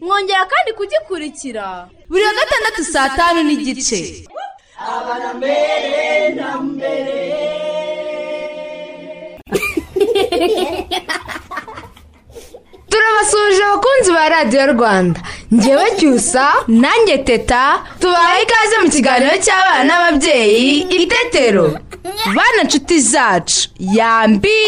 Mwongera kandi kugikurikira. Buri wa gatandatu saa tanu n'igice. Turabasuhuje abakunzi ba radiyo rwanda. Ngewe cyusa nanjye teta tubahaye ikaze mu kiganiro cy'abana n'ababyeyi itetero. Bana nshuti zacu yambi.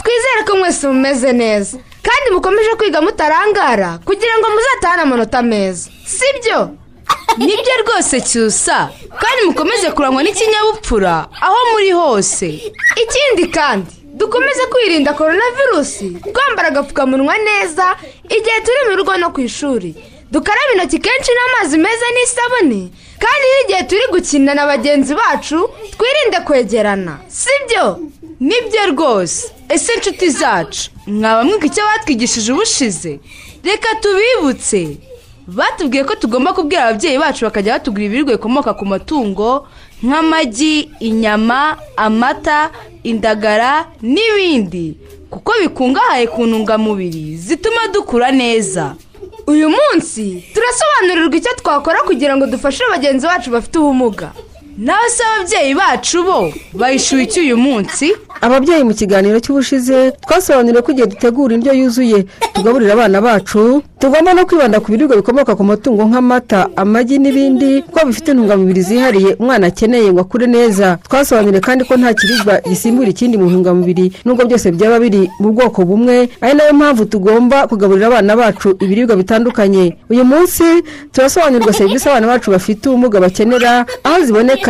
Twizere ko mwese mumeze neza. Kandi mukomeje kwiga mutarangara kugira ngo muzatahane amanota meza. Sibyo? Nibyo rwose cyusa. Kandi mukomeze kurangwa n'ikinyabupfura aho muri hose. Ikindi kandi dukomeze kwirinda korona virusi twambara agapfukamunwa neza igihe turi mu rugo no ku ishuri. Dukaraba intoki kenshi n'amazi meza n'isabune kandi n'igihe turi gukina na bagenzi bacu twirinde kwegerana. Sibyo? Nibyo rwose. Ese inshuti zacu? Mwaba mwiga icyo batwigishije ubushize? Reka tubibutse. Batubwiye ko tugomba kubwira ababyeyi bacu bakajya batugura ibiribwa bikomoka ku matungo nk'amagi inyama amata indagara n'ibindi. Kuko bikungahaye ku ntungamubiri zituma dukura neza. Uyu munsi turasobanurirwa icyo twakora kugira ngo dufashe bagenzi bacu bafite ubumuga. Nawe se ababyeyi bacu bo bayishyuye iki uyu munsi. Ababyeyi mu kiganiro cy'ubushize twasobanuriwe ko igihe dutegura indyo yuzuye tugaburira abana bacu tugomba no kwibanda ku biribwa bikomoka ku matungo nk'amata amagi n'ibindi kuko bifite intungamubiri zihariye umwana akeneye ngo akure neza. Twasobanuriwe kandi ko nta kiribwa gisimbura ikindi mu ntungamubiri nubwo byose byaba biri mu bwoko bumwe ari na yo mpamvu tugomba kugaburira abana bacu ibiribwa bitandukanye. Uyu munsi turasobanurirwa serivisi abana bacu bafite ubumuga bakenera aho ziboneka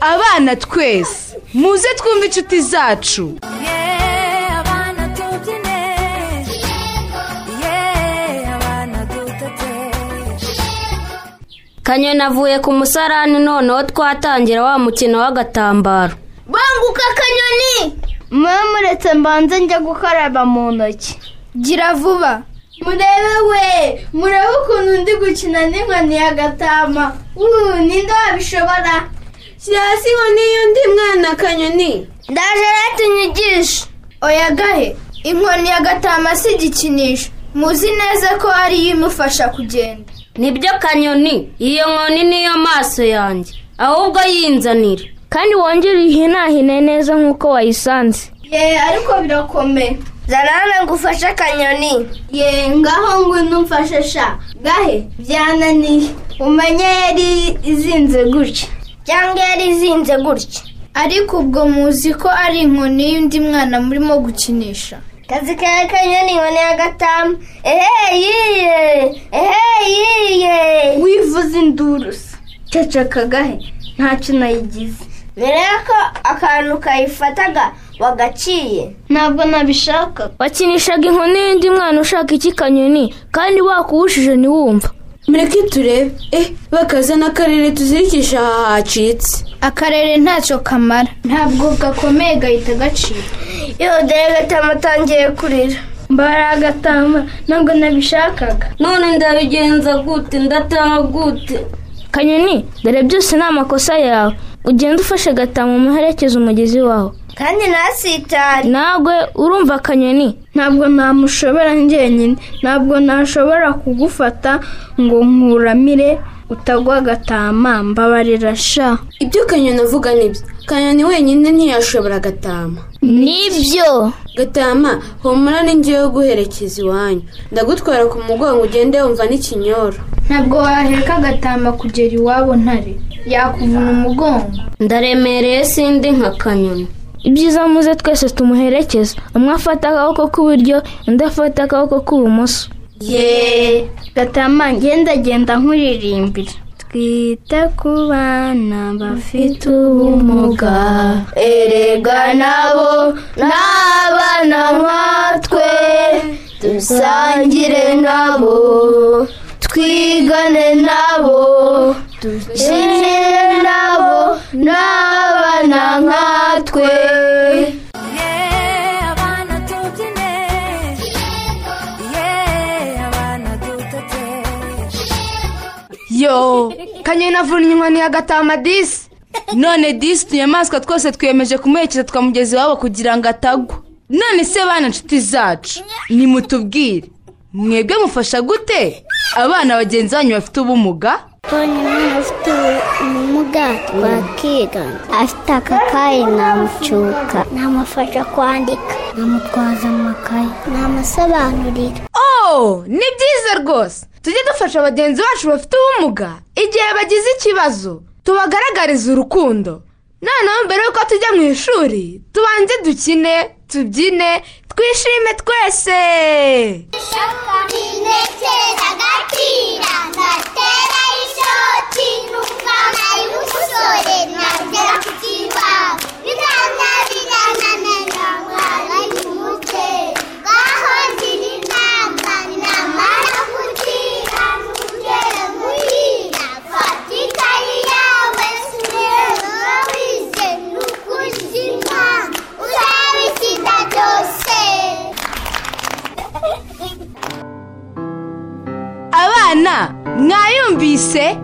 Abana twese muze twumve inshuti zacu. Kanyoni avuye ku musarani noneho twatangira wa mukino w'agatambaro. Banguka akanyoni mube muretse mbanze njya gukaraba mu ntoki. Gira vuba. Murebe we! Murebe ukuntu ndi gukina n'inkoni y'agatama uuu ninde wabishobora? Shyira hasi inkoni y'undi mwana kanyoni. Ndaje rero tunyigishe oya gahe? Inkoni y'agatama si igikinisho muzi neza ko ariyo imufasha kugenda. Nibyo kanyoni. Iyo nkoni niyo maso yanjye. Ahubwo yinzanira. Kandi wongere uyihinahine neza nk'uko wayisanze. Ye ariko birakomeye zanana ngufashe akanyoni ye ngaho ngwino umfashe sha. Gahe? Byananiye. Umenye yari izinze gutya. Cyangwa yari izinze gutya. Ariko ubwo muzi ko ari inkoni y'undi mwana murimo gukinisha. Kazi kawe kanyoni inkoni y'agatamu ehe yiye! Ehe yiye! Wivuze induru se ceceka gahe ntacyo nayigize. Mbere ko akantu kayifataga wagaciye. Ntabwo nabishaka. Wakinishaga inkoni y'undi mwana ushaka iki kanyoni kandi wakuwushije ntiwumva. Mureke turebe. Eh bakazana akarere tuzirikisha aha hacitse. Akarere ntacyo kamara. Ntabwo gakomeye gahita gacika. Iyo dore gatama atangiye kurira. Mbara agatama ntabwo nabishakaga. None ndabigenza gute? Ndataha gute? Kanyoni dore byose ni amakosa yawe. Ugenda ufashe agatama umuherekeza umugezi wawe. Kandi ntasitare. Ntabwo urumva akanyoni? Ntabwo namushobora njyenyine. Ntabwo nashobora kugufata ngo nkuramire utagwa agatama mbabarira sha. Ibyo kanyoni avuga ni byo kanyoni wenyine ntiyashobora agatama. Nibyo gatama humura n'ingiyo yo guherekeza iwanyu. Ndagutwara ku mugongo ugende wumva n'ikinyoro. Ntabwo waheka agatama kugera iwabo ntare. Yakuvuna umugongo. Ndaremereye sindi nka kanyoni. Ibyiza muze twese tumuherekeza umwe afata akaboko k'iburyo undi afata akaboko k'ibumoso. Yeee gatama ngendagenda nkuririmbira twite ku bana bafite ubumuga. Erega nabo ni abana nkatwe dusangire nabo. Twigane nabo. Dukinire nabo ni abana nkatwe yo kanyoni avunnye inkoni ya gatama disi none disi utunyamaswa twose twiyemeje kumuherekeza tukamugeza iwabo kugira ngo atagwa. None se bana nshuti zacu nimutubwire. Mwebwe mufasha gute? Abana bagenzi banyu bafite ubumuga? Umwana ufite ubumuga twakigana afite akakayi namucuka. Namufasha kwandika. Namutwaza amakaye. Namusobanurira. Oh ni byiza rwose. Tujye dufasha bagenzi bacu bafite ubumuga. Igihe bagize ikibazo tubagaragariza urukundo. Noneho mbere y'uko tujya mu ishuri tubanze dukine tubyine twishime twese inekeza abana mwayumvise?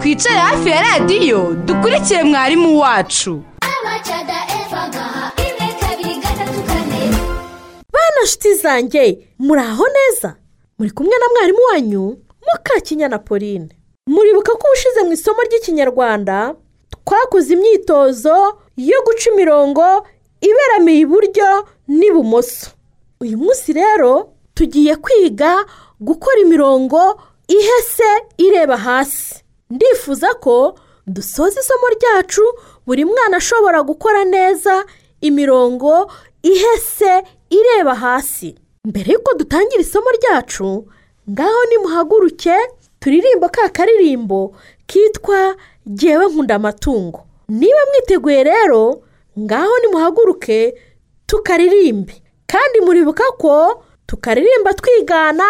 Twicare hafi ya radiyo dukurikire mwarimu wacu. Bana nshuti zanjye muri aho neza? Muri kumwe na mwarimu wanyu mukakinyana pauline. Muribuka ko ubushize mu isomo ry'ikinyarwanda twakoze imyitozo yo guca imirongo iberamiye iburyo n'ibumoso. Uyu munsi rero tugiye kwiga gukora imirongo ihese ireba hasi. Ndifuza ko dusoza isomo ryacu buri mwana ashobora gukora neza imirongo ihese ireba hasi. Mbere y'uko dutangira isomo ryacu ngaho nimuhaguruke turirimba ka karirimbo kitwa ngewe nkunda amatungo. Niba mwiteguye rero ngaho nimuhaguruke tukaririmbe. Kandi muribuka ko tukaririmba twigana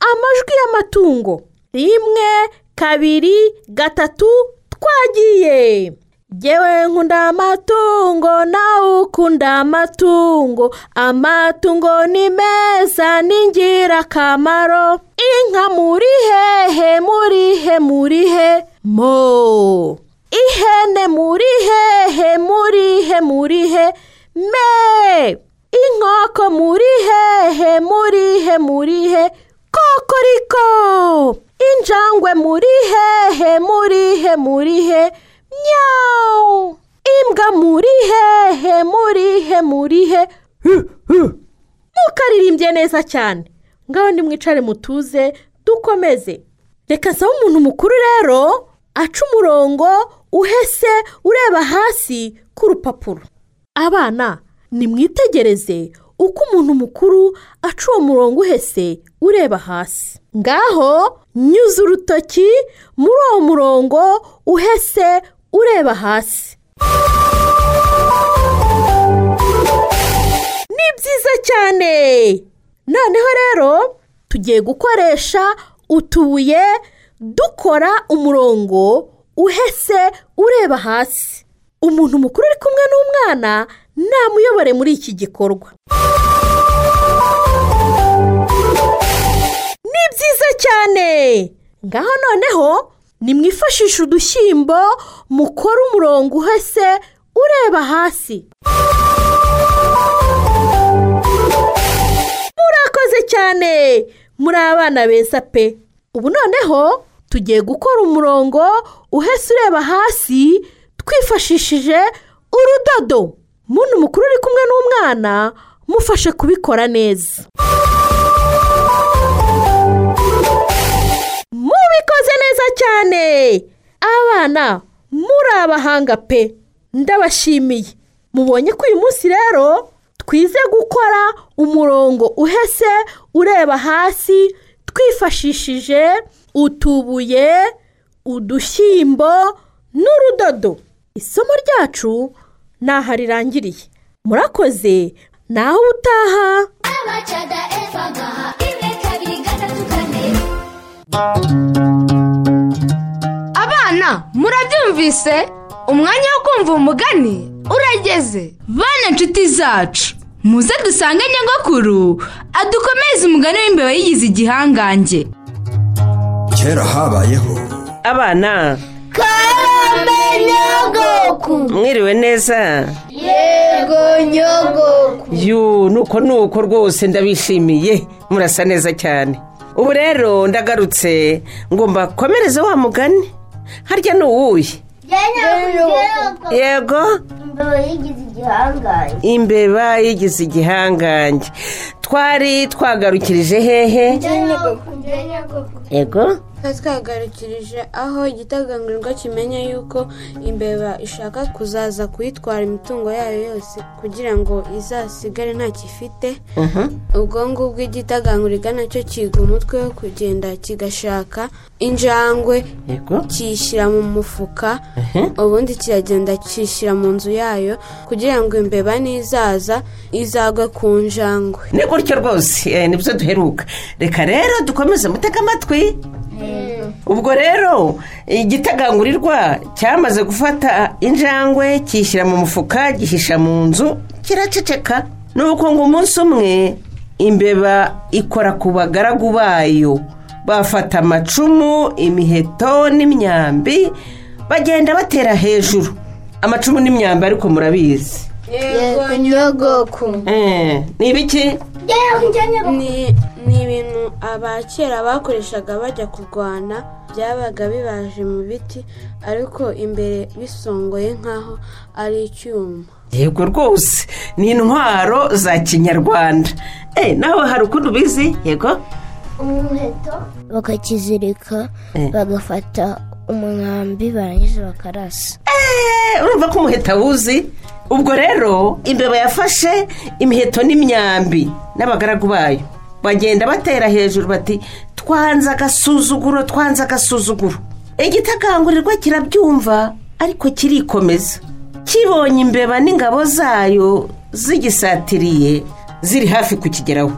amajwi y'amatungo. Rimwe kabiri gatatu twagiye. Ngewe nkunda amatungo nawe ukunda amatungo. Amatungo ni meza ni ingirakamaro inka muri hehe muri he muri he mo. Ihene muri hehe muri he muri he me. Inkoko muri hehe muri he muri he kokoriko! Injangwe muri hehe muri he muri he nyawu imbwa muri hehe muri he muri he mukaririmbye neza cyane. Ngaho nimwicare mutuze dukomeze. Reka nsaba umuntu mukuru rero aca umurongo uhese ureba hasi ku rupapuro. Abana nimwitegereze uko umuntu mukuru aca uwo murongo uhese ureba hasi. Ngaho nyuze urutoki muri uwo murongo uhese ureba hasi. Ni byiza cyane. Noneho rero tugiye gukoresha utubuye dukora umurongo uhese ureba hasi. Umuntu mukuru uri kumwe n'umwana namuyobore muri iki gikorwa. Ni byiza cyane! Ngaho noneho nimwifashishe udushyimbo mukore umurongo uhese ureba hasi. Murakoze cyane! Muri abana beza pe! Ubu noneho tugiye gukora umurongo uhese ureba hasi twifashishije urudodo muntu mukuru uri kumwe n'umwana mufashe kubikora neza. Mubikoze neza cyane. Abana muri abahanga pe. Ndabashimiye. Mubonye ko uyu munsi rero twize gukora umurongo uhese ureba hasi twifashishije utubuye udushyimbo n'urudodo. Isomo ryacu ntaho rirangiriye. Murakoze naho utaha. Abana murabyumvise? Umwanya wo kumva umugani urageze. Bana inshuti zacu muze dusange nyogokuru adukomeze umugani w'imbeba yigize igihangange. Kera habayeho abana nyogoku. Mwiriwe neza? Yego nyogoku. Yu nuko nuko rwose ndabishimiye. Murasa neza cyane. Ubu rero ndagarutse ngomba komereze wa mugani. Harya ni uwuhe? Yego. Yigize igihangange. Imbeba yigize igihangange. Twari twagarukirije hehe? Yego twari twagarukirije aho igitagangurirwa kimenya yuko imbeba ishaka kuzaza kuyitwara imitungo yayo yose kugira ngo izasigare ntacyo ifite ubwo ngubwo igitagangurirwa na cyo kiga umutwe wo kugenda kigashaka injangwe kiyishyira mu mufuka ubundi kiragenda kishyira mu nzu yayo kugira ngo imbeba nizaza izagwe ku njangwe. Ni gutyo rwose eh, ni byo duheruka. Reka rero dukomeze mutege amatwi. Ubwo rero igitagangurirwa cyamaze gufata injangwe kiyishyira mu mufuka gihisha mu nzu kiraceceka. Ni uko ngo umunsi umwe imbeba ikora ku bagaragu bayo. Bafata amacumu imiheto n'imyambi bagenda batera hejuru. Amacumu n'imyambi ariko murabizi. Yego nyogoku. Eh, ni ibiki ni ni ibintu abakera bakoreshaga bajya kurwana byabaga bibaje mu biti ariko imbere bisongoye nk'aho ari icyuma. Yego rwose ni intwaro za kinyarwanda. Eh nawe hari ukuntu ubizi? Yego. Umuheto. Bakakizirika bagafata umwambi barangiza bakarasa. Eh, urumva ko umuheto awuzi? Ubwo rero imbeba yafashe imiheto n'imyambi n'abagaragu bayo. Bagenda batera hejuru bati twanze agasuzuguro twanze agasuzuguro. Igitagangurirwa kirabyumva ariko kirikomeza. Kibonye imbeba n'ingabo zayo zigisatiriye ziri hafi kukigeraho.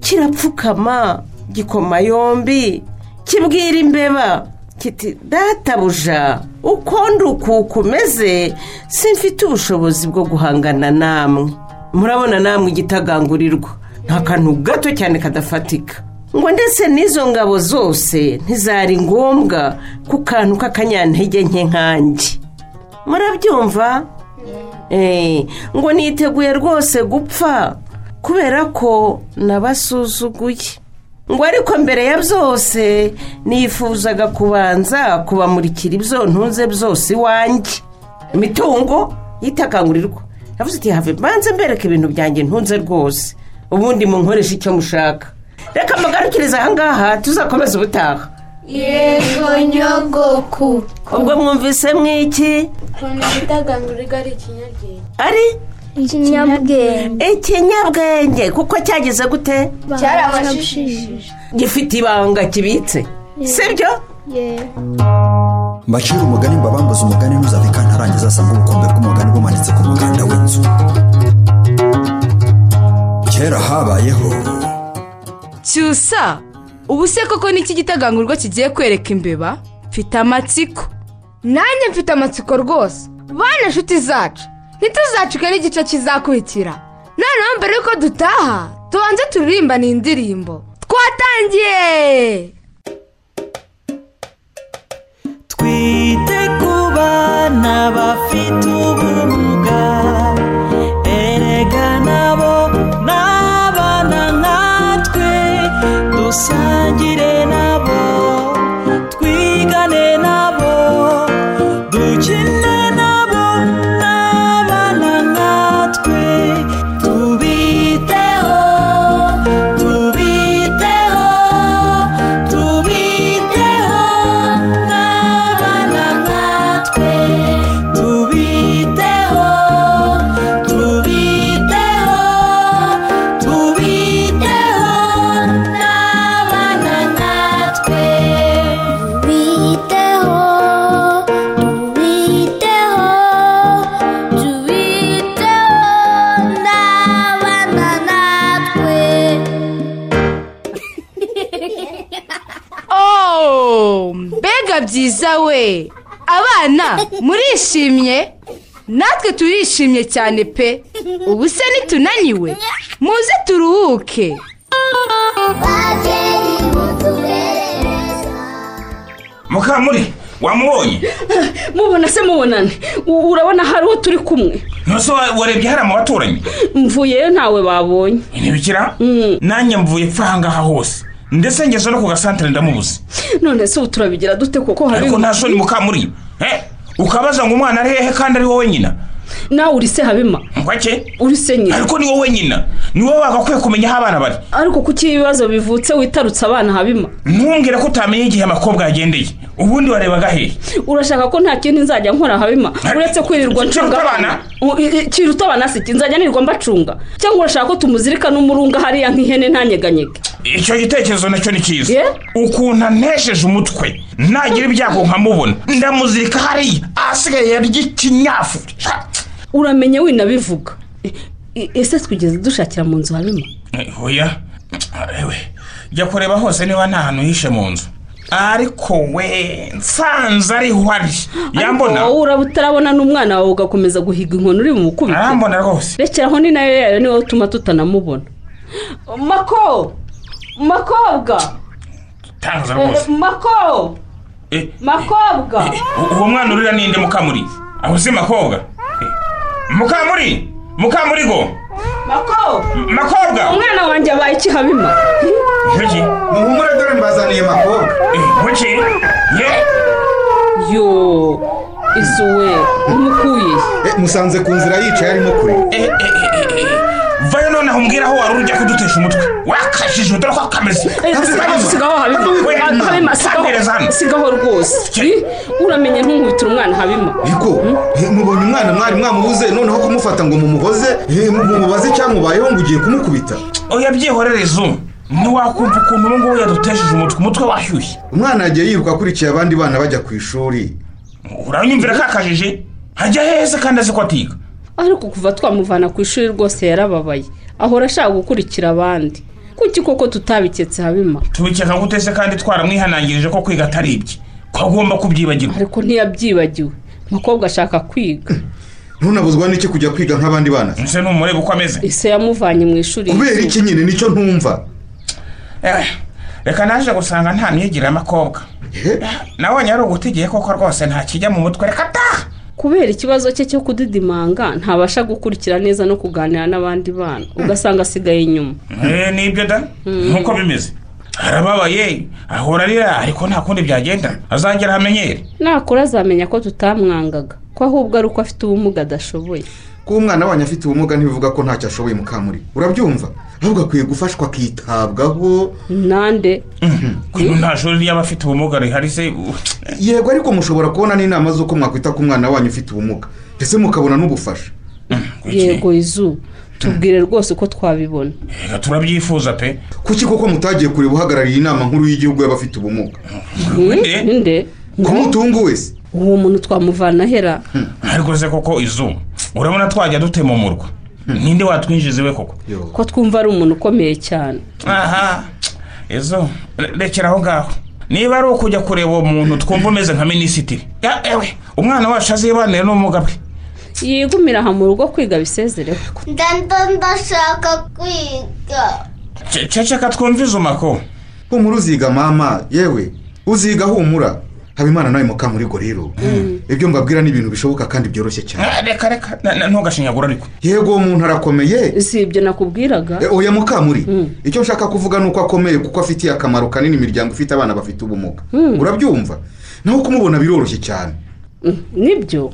Kirapfukama gikoma yombi. Kibwira imbeba kiti databuja uko ndukuka umeze simfite ubushobozi bwo guhangana namwe. Murabona namwe igitagangurirwa. Nta kantu gato cyane kadafatika. Ngo ndetse n'izo ngabo zose ntizari ngombwa ku kantu k'akanyantege nke nkanjye murabyumva? Eh, ngo niteguye rwose gupfa kubera ko nabasuzuguye. Ngo ariko mbere ya byose nifuzaga kubanza kubamurikira ibyo ntunze byose iwanjye. Imitungo yitakangurirwa yavuze ati have mbanze mbereke ibintu byanjye ntunze rwose. Ubundi munkoresha icyo mushaka. Reka mugarukirize ahangaha tuzakomeze ubutaha. Yego nyogoku. Ubwo mwumvise mwiki? Ukuntu igitagangurirwa ari ikinyabwenge ari? Ikinyabwenge. Ikinyabwenge. Kuko cyagize gute? Cyarabashishije. Gifite ibanga kibitse. Sibyo mbacira umugani mbabambuze umugani ntuzave kantarangiza asanga ubukombe bw'umugani bumanitse ku muganda w'inzu. Kera habayeho. Cyusa ubu se koko niki gitagangurirwa kigiye kwereka imbeba? Mfite amatsiko. Nanjye mfite amatsiko rwose. Bana inshuti zacu. Ntituzacike n'igice kizakurikira. Noneho mbere y'uko dutaha tubanze turirimbane iyi ndirimbo twatangiye! Twite ku bana bafite mbega byiza we. Abana murishimye? Natwe turishimye cyane pe. Ubu se nitunaniwe. Muze turuhuke. Mukamuri wamubonye? Mubona se mubonane. Urabona hari uwo turi kumwe? Ntose warebye hariya mu baturanyi mvuyeyo ntawe babonye. Ntibikira? Nanjye mvuye pfa ahangaha hose. Ndetse ngeze no ku gasantere ndamubuze. None se ubu turabigira dute kuko hari ariko nta soni mukamuri. Eh, ukabaza ngo umwana ari hehe kandi ari wowe nyina? Nawe uri se habima ngwake uri se nyina ariko ni wowe nyina. Ni wowe wagakwiye kumenya aho abana bari. Ariko kuki ibibazo bivutse witarutse abana habima? Ntumbwire ko utamenye igihe amakobwa yagendeye. Ubundi warebaga hehe urashaka ko nta kindi nzajya nkora habima? Uretse kwirirwa ncunga. abana. Kiruta abana siti nzajya nirirwa mbacunga. Cyangwa urashaka ko tumuzirika n'umurunga hariya nk'ihene ntanyeganyege? Icyo gitekerezo na cyo ni cyiza. Ukuntu antesheje umutwe. Nagira ibyago nkamubona ndamuzirika hariya ahasigaye yarya ikinyafu. Uramenye winabivuga. E- e- ese twigeze dushakira mu nzu habima Eh, oya. Ewe jya kureba hose niba nta hantu hishe mu nzu. Ariko we nsanze ariho ari. Yambona Ariko wowe uraba utarabona n'umwana wawe ugakomeza guhiga inkoni uri bumukubite arambona rwose. Rekeraho ni na yo yayo ni we utuma tutanamubona. Mako! Makobwa tangaza Eh, rwose mako! Eh, makobwa. u- uwo mwana urira ninde mukamuri? Aho si makobwa? Eh, mukamuri! Mukamuri go! Mako makobwa! Umwana wanjye abaye iki habima Nkuki? muhumure dore mbazaniye makobwa. Nkuki? Ye? yo izuwe umukuye. Musanze ku nzira yicaye arimo kure. Vayo noneho umbwira aho wari ujya kudutesha umutwe. Wakajije dore ko kameze sigaho habima sigaho rwose. Uramenye ntunkubitire umwana habima ariko eh, mubonye umwana mwari mwamubuze noneho kumufata ngo mumuhoze mumubaze icyamubayeho ngo ugiye kumukubita? Oya byihorere izu ntiwakumva ukuntu ubu ngubu yadutesheje umutwe umutwe washyushye. Umwana yagiye yiruka akurikiye abandi bana bajya ku ishuri. Uranyumvira kakajije? Hajya heza kandi azi ko atiga. Ariko kuva twamuvana ku ishuri rwose yarababaye. Ahora ashaka gukurikira abandi. Kuki koko tutabiketse habima tubikeka gute se kandi twaramwihanangirije ko kwiga atari ibye? Ko agomba kubyibagirwa. Ariko ntiyabyibagiwe. Umukobwa ashaka kwiga. Ntunabuzwa n'iki kujya kwiga nk'abandi bana? Ese numureba uko ameze. Ise yamuvanye mu ishuri kubera iki nyine? Nicyo ntumva. Eh, reka naje gusanga nta myigire y'amakobwa nabonye ari ugutegeye koko rwose nta kijya mu mutwe. Reka ta kubera ikibazo cye cyo kudidimanga ntabasha gukurikira neza no kuganira n'abandi bana. Ugasanga asigaye inyuma. Eh, ni byo da? Nkuko bimeze. Arababaye ahora arira ariko nta kundi byagenda. Azagera ahamenyere nakura azamenya ko tutamwangaga. Ko ahubwo ari uko afite ubumuga adashoboye. Kuba umwana wanyu afite ubumuga ntibivuga ko ntacyo ashoboye mukamuri. Urabyumva? Ahubwo akwiye gufashwa akitabwaho nande? Kuko nta shuri ry'aba afite ubumuga rihari se? Yego ariko mushobora kubona n'inama z'uko mwakwita ku mwana wanyu ufite ubumuga. Ndetse mukabona n'ubufasha? Yego izu tubwire rwose uko twabibona. Reka turabyifuza pe. Kuki koko mutagiye kureba uhagarariye inama nkuru y'igihugu y'abafite ubumuga? Ninde ko mutungu wese. Uwo muntu twamuvana ahera. Ariko se koko izu urabona twajya dutema umurwa ninde watwinjiza iwe koko? Ko twumva ari umuntu ukomeye cyane. Aha izo re- rekera aho ngaho. Niba ari ukujya kureba uwo muntu twumva umeze nka minisitiri. Ya, ewe umwana wacu azibanire n'ubumuga bwe. Yigumira aha mu rugo kwiga bisezereho ndanda ndashaka kwiga. Ce- ceceka twumve izo mako. Humura uziga mama? Yewe uziga humura. Habimana nawe mukamurigo rero. Ibyo mbabwira ni ibintu bishoboka kandi byoroshye cyane. Ah, reka reka. Ntugashinyagura ariko. Yego uwo muntu arakomeye. Si ibyo nakubwiraga. E, oya mukamuri icyo nshaka kuvuga ni uko akomeye kuko afitiye akamaro kanini imiryango ifite abana bafite ubumuga. Urabyumva? Naho kumubona biroroshye cyane. Nibyo?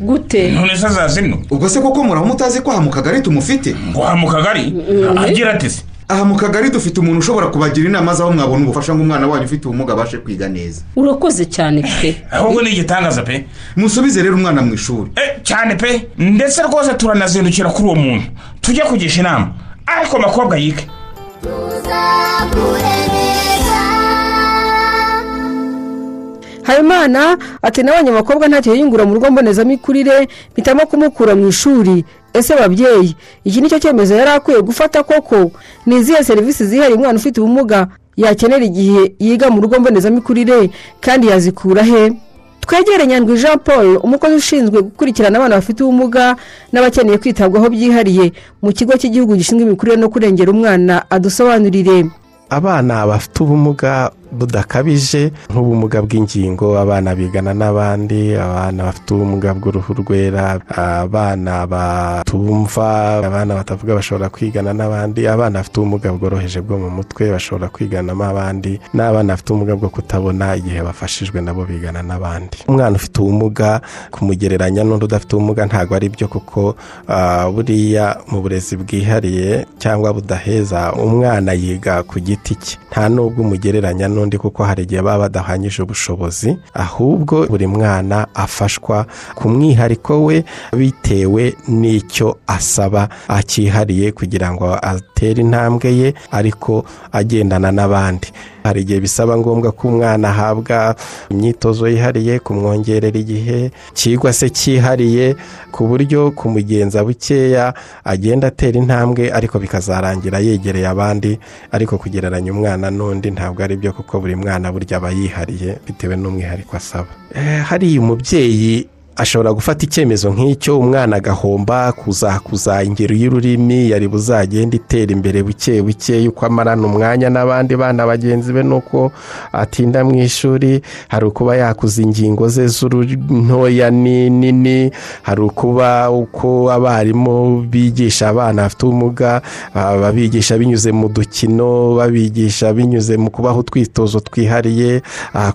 Gute? None se azazino ubwo se koko muraba mutazi ko aha mu kagari tumufite? Ngo aha mu kagari agira ati se. Aha mu kagari dufite umuntu ushobora kubagira inama z'aho mwabona ubufasha ngo umwana wanyu ufite ubumuga abashe kwiga neza. Urakoze cyane pe. Ahubwo ni igitangaza pe. Musubize rero umwana mu ishuri. Eh, cyane pe. Ndetse rwose turanazindukira kuri uwo muntu. Tujye kugisha inama. Ariko makobwa yige. Habimana ati nabonye abakobwa ntacyo yiyungura mu rugo mbonezamikurire mpitamo kumukura mu ishuri. Ese babyeyi? Iki ni cyo cyemezo yari akwiye gufata koko? Ni izihe serivisi zihariye umwana ufite ubumuga yakenera igihe yiga mu rugo mbonezamikurire kandi yazikura he? Twegere nyandwi jean paul umukozi ushinzwe gukurikirana abana bafite ubumuga n'abakeneye kwitabwaho byihariye mu kigo cy'igihugu gishinzwe imikurire no kurengera umwana adusobanurire. Abana bafite ubumuga budakabije nk'ubumuga bw'ingingo abana bigana n'abandi abana bafite ubumuga bw'uruhu rwera abana batumva abana batavuga bashobora kwigana n'abandi abana bafite ubumuga bworoheje bwo mu mutwe bashobora kwiganamo abandi n'abana bafite ubumuga bwo kutabona igihe bafashijwe nabo bigana n'abandi. Umwana ufite ubumuga kumugereranya n'undi udafite ubumuga ntabwo ari byo kuko ah, buriya mu burezi bwihariye cyangwa budaheza umwana yiga ku giti cye. Nta n'ubwo umugereranya n'undi kuko hari igihe baba badahanyije ubushobozi ahubwo buri mwana afashwa ku mwihariko we bitewe n'icyo asaba akihariye kugira ngo atere intambwe ye ariko agendana n'abandi. Hari igihe bisaba ngombwa ko umwana ahabwa imyitozo yihariye kumwongerera igihe cyigwa se cyihariye ku buryo kumugenza bukeya agenda atera intambwe ariko bikazarangira yegereye abandi ariko kugereranya umwana n'undi ntabwo ari byo kuko buri mwana burya aba yihariye bitewe n'umwihariko asaba. Eh, hariya umubyeyi ashobora gufata icyemezo nk'icyo umwana agahomba kuzakuza ingero y'ururimi yari buzagenda itera imbere buke buke yuko amarana umwanya n'abandi bana bagenzi be nuko atinda mu ishuri. Hari ukuba yakuza ingingo ze z'uru- ntoya ni nini hari ukuba uko abarimu bigisha abana bafite ubumuga babigisha binyuze mu dukino babigisha binyuze mu kubaha utwitozo twihariye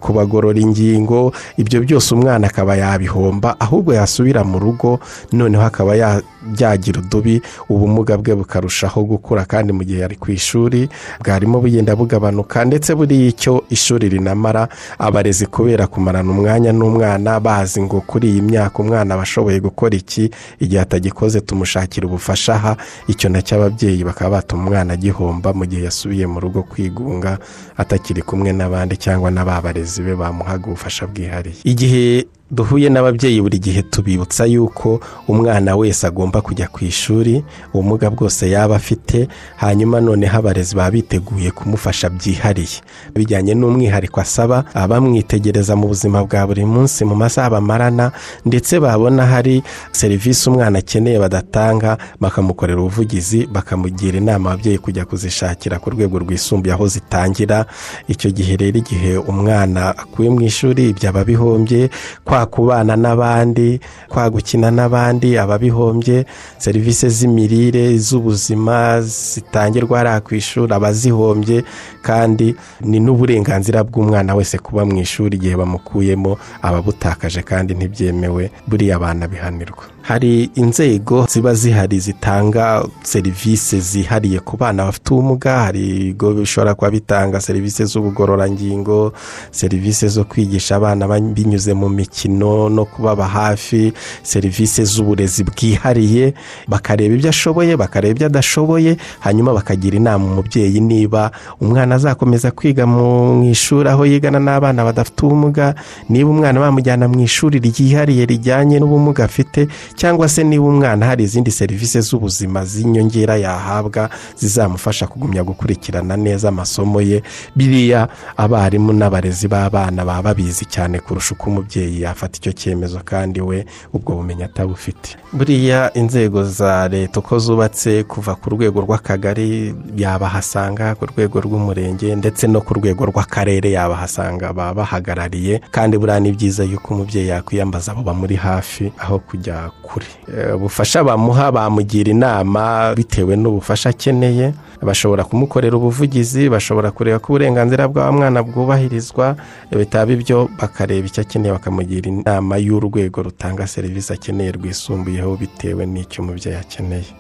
kubagorora ingingo ibyo byose umwana akaba yabihomba. Ahubwo yasubira mu rugo noneho akaba ya- byagira udubi ubumuga bwe bukarushaho gukura kandi mu gihe ari ku ishuri bwarimo bugenda bugabanuka ndetse buriya icyo ishuri rinamara abarezi kubera kumarana umwanya n'umwana bazi ngo kuri iyi myaka umwana aba ashoboye gukora iki igihe atagikoze tumushakira ubufasha aha icyo na cyo ababyeyi bakaba batuma umwana agihomba mu gihe yasubiye mu rugo kwigunga atakiri kumwe n'abandi cyangwa na ba barezi be bamuhaga ubufasha bwihariye. Igihe duhuye n'ababyeyi buri gihe tubibutsa yuko umwana wese agomba kujya ku ishuri ubumuga bwose yaba afite hanyuma noneho abarezi baba biteguye kumufasha byihariye. Bijyanye n'umwihariko asaba bamwitegereza mu buzima bwa buri munsi mu masaha bamarana ndetse babona hari serivisi umwana akeneye badatanga bakamukorera ubuvugizi bakamugira inama ababyeyi kujya kuzishakira ku rwego rwisumbuye aho zitangira. Icyo gihe rero igihe umwana akuye mu ishuri ibyo aba bihombye kwa kubana n'abandi kwa gukina n'abandi aba bihombye serivisi z'imirire z'ubuzima zitangirwa hariya ku ishuri aba azihombye kandi ni n'uburenganzira bw'umwana wese kuba mu ishuri igihe bamukuyemo aba abutakaje kandi ntibyemewe buriya abana bihanirwa. Hari inzego ziba zihari zitanga serivisi zihariye ku bana bafite ubumuga hari ibigo bishobora kuba bitanga serivisi z'ubugororangingo serivisi zo kwigisha abana binyuze mu mikino. No kubaba hafi serivisi z'uburezi bwihariye bakareba ibyo ashoboye bakareba ibyo adashoboye hanyuma bakagira inama umubyeyi niba umwana azakomeza kwiga mu ishuri aho yigana n'abana badafite ubumuga niba umwana bamujyana mu ishuri ryihariye rijyanye n'ubumuga afite cyangwa se niba umwana hari izindi serivisi z'ubuzima z'inyongera yahabwa zizamufasha kugumya gukurikirana neza amasomo ye. Biriya abarimu n'abarezi b'abana baba babizi cyane kurusha uko umubyeyi yafasha agafata icyo cyemezo kandi we ubwo bumenyi atabufite. Buriya inzego za leta uko zubatse kuva ku rwego rw'akagari yabahasanga ku rwego rw'umurenge ndetse no ku rwego rw'akarere yabahasanga baba bahagarariye kandi buriya ni byiza yuko umubyeyi yakwiyambaza abo bamuri hafi aho kujya kure. Eh, ubufasha bamuha bamugira inama bitewe n'ubufasha akeneye. Bashobora kumukorera ubuvugizi bashobora kureba ko uburenganzira bwa mwana bwubahirizwa bitaba ibyo bakareba icyo akeneye bakamugira inama y'urwego rutanga serivisi akeneye rwisumbuyeho bitewe n'icyo umubyeyi akeneye.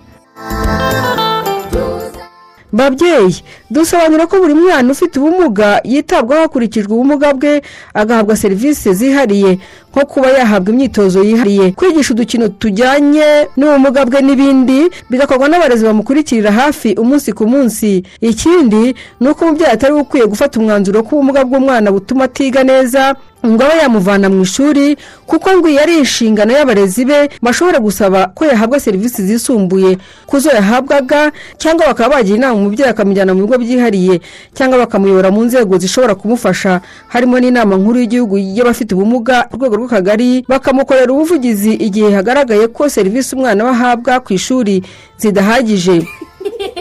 Babyeyi dusobanura ko buri mwana ufite ubumuga yitabwaho hakurikijwe ubumuga bwe agahabwa serivisi zihariye nko kuba yahabwa imyitozo yihariye kwigisha udukino tujyanye n'ubumuga bwe n'ibindi bigakorwa n'abarezi bamukurikirira hafi umunsi ku munsi. Ikindi ni uko umubyeyi atari ukwiye gufata umwanzuro ko ubumuga bw'umwana butuma atiga neza ngo abe yamuvana mu ishuri kuko ngo iyo ari inshingano y'abarezi be bashobora gusaba ko yahabwa serivisi zisumbuye ku zo yahabwaga cyangwa bakaba bagira inama umubyeyi akamujyana mu bigo byihariye cyangwa bakamuyobora mu nzego zishobora kumufasha. Harimo n'inama nkuru y'igihugu y'abafite ubumuga ku rwego rw'akagari bakamukorera ubuvugizi igihe hagaragaye ko serivisi umwana we ahabwa ku ishuri zidahagije.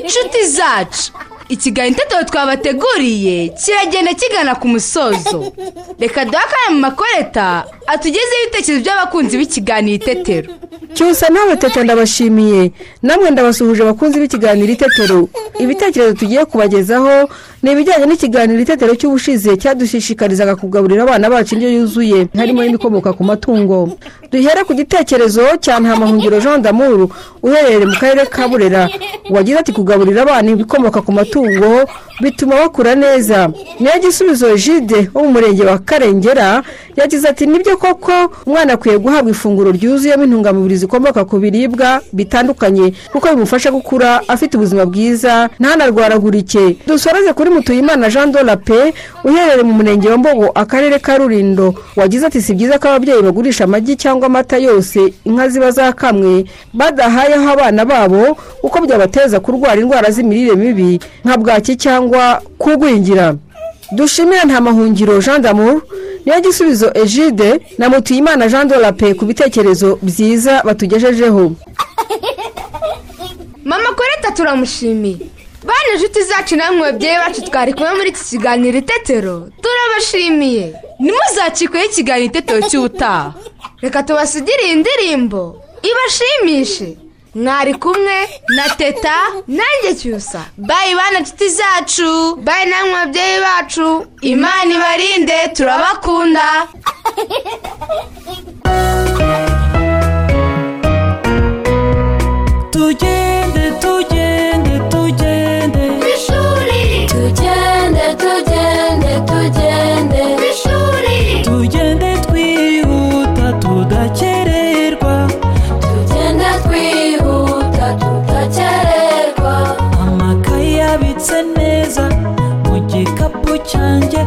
Inshuti zacu. Ikiganiro itetero twabateguriye kiragenda kigana ku musozo. Reka duhe akanya mu makoreta atugezeho ibitekerezo by'abakunzi b'ikiganiro itetero cyusa nawe teta ndabashimiye. Namwe ndabasuhuje abakunzi b'ikiganiro itetero ibitekerezo tugiye kubagezaho ni ibijyanye n'ikiganiro itetero cy'ubushize cyadushishikarizaga kugaburira abana bacu indyo yuzuye harimo n'ibikomoka ku matungo. Duhere ku gitekerezo cya ntamahungiro jean d'amour uherereye mu karere ka burera wagize ati kugaburira abana ibikomoka ku matungo bituma bakura neza. Niyo gisubizo jide wo mu murenge wa karengera yagize ati ni byo koko umwana akwiye guhabwa ifunguro ryuzuyemo intungamubiri zikomoka ku biribwa bitandukanye kuko bimufasha gukura afite ubuzima bwiza ntanarwaragurike. Dusoreze kuri mutuyimana jean dola pe uherereye mu murenge wa mbogo akarere ka rurindo wagize ati si byiza ko ababyeyi bagurisha amagi cyangwa amata yose inka ziba zakamwe badahayeho abana babo uko byabateza kurwara indwara z'imirire mibi nka bwaki cyangwa kugwingira. Dushimire nta mahungiro jean d'amour. Niyo gisubizo ejide na mutuyimana jean de la pe ku bitekerezo byiza batugejejeho. Mama koreta turamushimiye. Bane inshuti zacu namwe babyeyi bacu twari kumwe muri iki kiganiro itetero. Turabashimiye. Ntimuzacikweho ikiganiro itetero cy'ubutaha. Reka tubasigire iyi ndirimbo. Ibashimishe. Mwari kumwe na teta nanjye cyusa. Bayi bana inshuti zacu. Bayi namwe babyeyi bacu. Imana ibarinde turabakunda. Tugende tugende. Cyanjye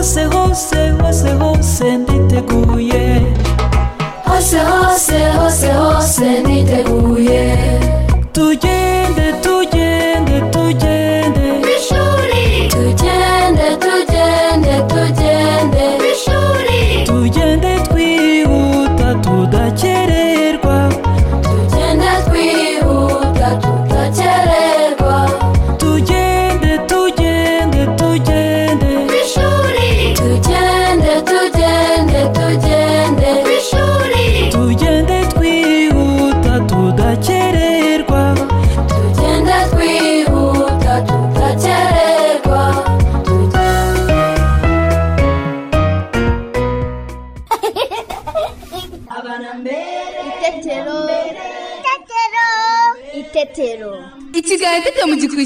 neza